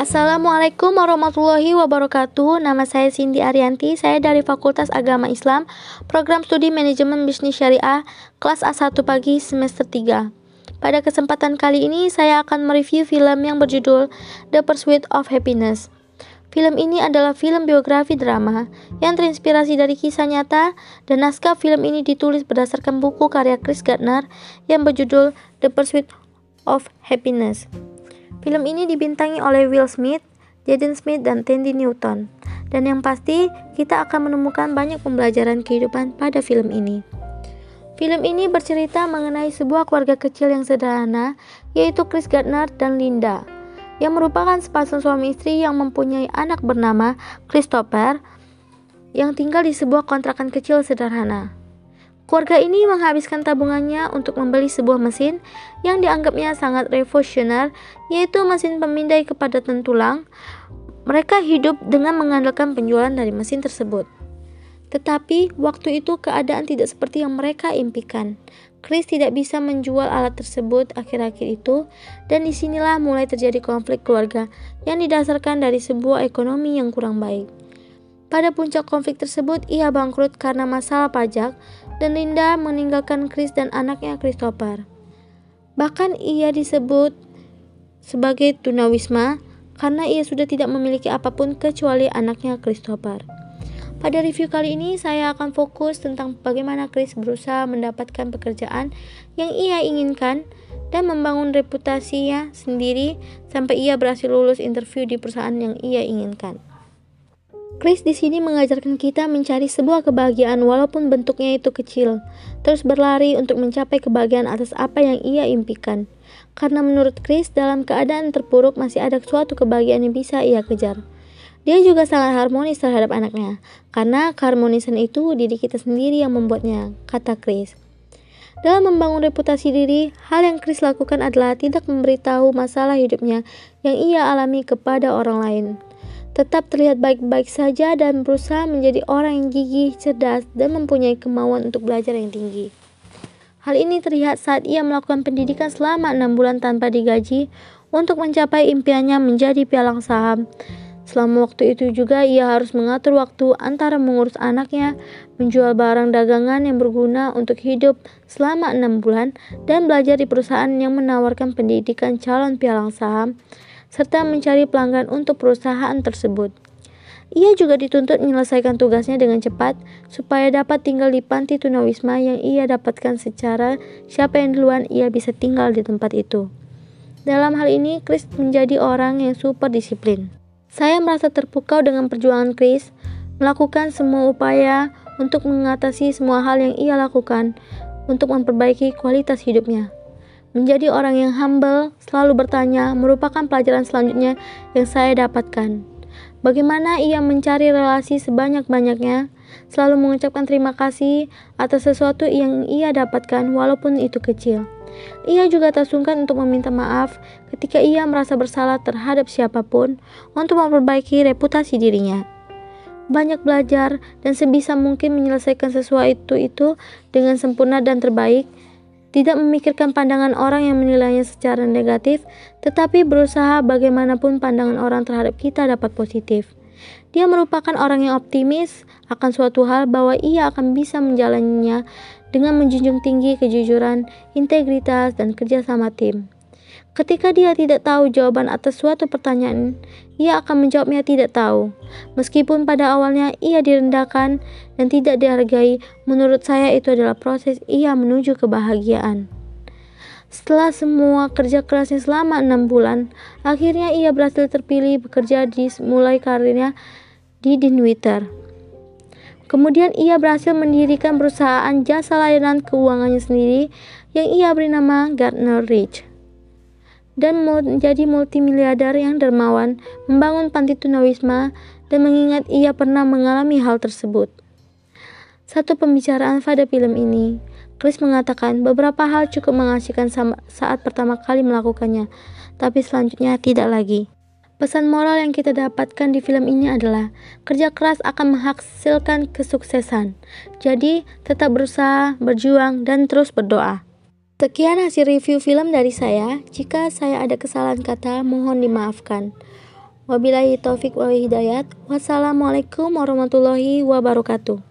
Assalamualaikum warahmatullahi wabarakatuh. Nama saya Cindy Arianti. Saya dari Fakultas Agama Islam, Program Studi Manajemen Bisnis Syariah, kelas A1 pagi semester 3. Pada kesempatan kali ini saya akan mereview film yang berjudul The Pursuit of Happiness. Film ini adalah film biografi drama yang terinspirasi dari kisah nyata dan naskah film ini ditulis berdasarkan buku karya Chris Gardner yang berjudul The Pursuit of Happiness. Film ini dibintangi oleh Will Smith, Jaden Smith, dan Tandy Newton. Dan yang pasti, kita akan menemukan banyak pembelajaran kehidupan pada film ini. Film ini bercerita mengenai sebuah keluarga kecil yang sederhana, yaitu Chris Gardner dan Linda, yang merupakan sepasang suami istri yang mempunyai anak bernama Christopher, yang tinggal di sebuah kontrakan kecil sederhana. Keluarga ini menghabiskan tabungannya untuk membeli sebuah mesin yang dianggapnya sangat revolusioner, yaitu mesin pemindai kepadatan tulang. Mereka hidup dengan mengandalkan penjualan dari mesin tersebut. Tetapi waktu itu keadaan tidak seperti yang mereka impikan. Chris tidak bisa menjual alat tersebut akhir-akhir itu, dan di sinilah mulai terjadi konflik keluarga yang didasarkan dari sebuah ekonomi yang kurang baik. Pada puncak konflik tersebut, ia bangkrut karena masalah pajak, dan Linda meninggalkan Chris dan anaknya Christopher. Bahkan ia disebut sebagai tunawisma karena ia sudah tidak memiliki apa pun kecuali anaknya Christopher. Pada review kali ini saya akan fokus tentang bagaimana Chris berusaha mendapatkan pekerjaan yang ia inginkan dan membangun reputasinya sendiri sampai ia berhasil lulus interview di perusahaan yang ia inginkan. Chris di sini mengajarkan kita mencari sebuah kebahagiaan walaupun bentuknya itu kecil, terus berlari untuk mencapai kebahagiaan atas apa yang ia impikan. Karena menurut Chris, dalam keadaan terpuruk masih ada suatu kebahagiaan yang bisa ia kejar. Dia juga sangat harmonis terhadap anaknya, karena keharmonisan itu diri kita sendiri yang membuatnya, kata Chris. Dalam membangun reputasi diri, hal yang Chris lakukan adalah tidak memberitahu masalah hidupnya yang ia alami kepada orang lain tetap terlihat baik-baik saja dan berusaha menjadi orang yang gigih, cerdas, dan mempunyai kemauan untuk belajar yang tinggi. Hal ini terlihat saat ia melakukan pendidikan selama enam bulan tanpa digaji untuk mencapai impiannya menjadi pialang saham. Selama waktu itu juga ia harus mengatur waktu antara mengurus anaknya, menjual barang dagangan yang berguna untuk hidup selama enam bulan, dan belajar di perusahaan yang menawarkan pendidikan calon pialang saham serta mencari pelanggan untuk perusahaan tersebut. Ia juga dituntut menyelesaikan tugasnya dengan cepat supaya dapat tinggal di panti tunawisma yang ia dapatkan secara siapa yang duluan ia bisa tinggal di tempat itu. Dalam hal ini, Chris menjadi orang yang super disiplin. Saya merasa terpukau dengan perjuangan Chris, melakukan semua upaya untuk mengatasi semua hal yang ia lakukan untuk memperbaiki kualitas hidupnya. Menjadi orang yang humble, selalu bertanya, merupakan pelajaran selanjutnya yang saya dapatkan. Bagaimana ia mencari relasi sebanyak-banyaknya, selalu mengucapkan terima kasih atas sesuatu yang ia dapatkan walaupun itu kecil. Ia juga tak sungkan untuk meminta maaf ketika ia merasa bersalah terhadap siapa pun untuk memperbaiki reputasi dirinya. Banyak belajar dan sebisa mungkin menyelesaikan sesuatu itu dengan sempurna dan terbaik tidak memikirkan pandangan orang yang menilainya secara negatif, tetapi berusaha bagaimanapun pandangan orang terhadap kita dapat positif. Dia merupakan orang yang optimis akan suatu hal bahwa ia akan bisa menjalaninya dengan menjunjung tinggi kejujuran, integritas, dan kerjasama tim. Ketika dia tidak tahu jawaban atas suatu pertanyaan, ia akan menjawabnya tidak tahu. Meskipun pada awalnya ia direndahkan dan tidak dihargai, menurut saya itu adalah proses ia menuju kebahagiaan. Setelah semua kerja kerasnya selama enam bulan, akhirnya ia berhasil terpilih bekerja di mulai karirnya di Dinwitter. Kemudian ia berhasil mendirikan perusahaan jasa layanan keuangannya sendiri yang ia beri nama Gardner Ridge dan menjadi multimiliarder yang dermawan, membangun panti tunawisma, dan mengingat ia pernah mengalami hal tersebut. Satu pembicaraan pada film ini, Chris mengatakan beberapa hal cukup mengasihkan saat pertama kali melakukannya, tapi selanjutnya tidak lagi. Pesan moral yang kita dapatkan di film ini adalah kerja keras akan menghasilkan kesuksesan. Jadi, tetap berusaha, berjuang, dan terus berdoa. Sekian hasil review film dari saya. Jika saya ada kesalahan kata, mohon dimaafkan. Wabillahi taufik wal hidayat. Wassalamualaikum warahmatullahi wabarakatuh.